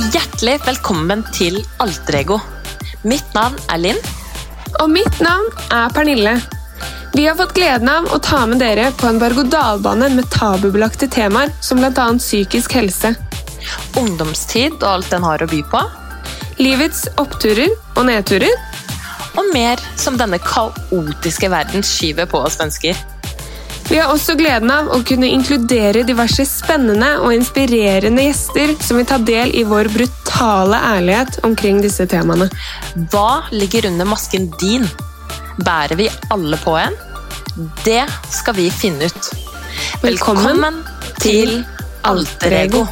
Hjertelig velkommen til Alterego. Mitt navn er Linn. Og mitt navn er Pernille. Vi har fått gleden av å ta med dere på en berg-og-dal-bane med tabubelagte temaer som bl.a. psykisk helse. Ungdomstid og alt den har å by på. Livets oppturer og nedturer. Og mer som denne kaotiske verden skyver på oss mennesker. Vi har også gleden av å kunne inkludere diverse spennende og inspirerende gjester som vil ta del i vår brutale ærlighet omkring disse temaene. Hva ligger under masken din? Bærer vi alle på en? Det skal vi finne ut. Velkommen Velkommen til Alterego.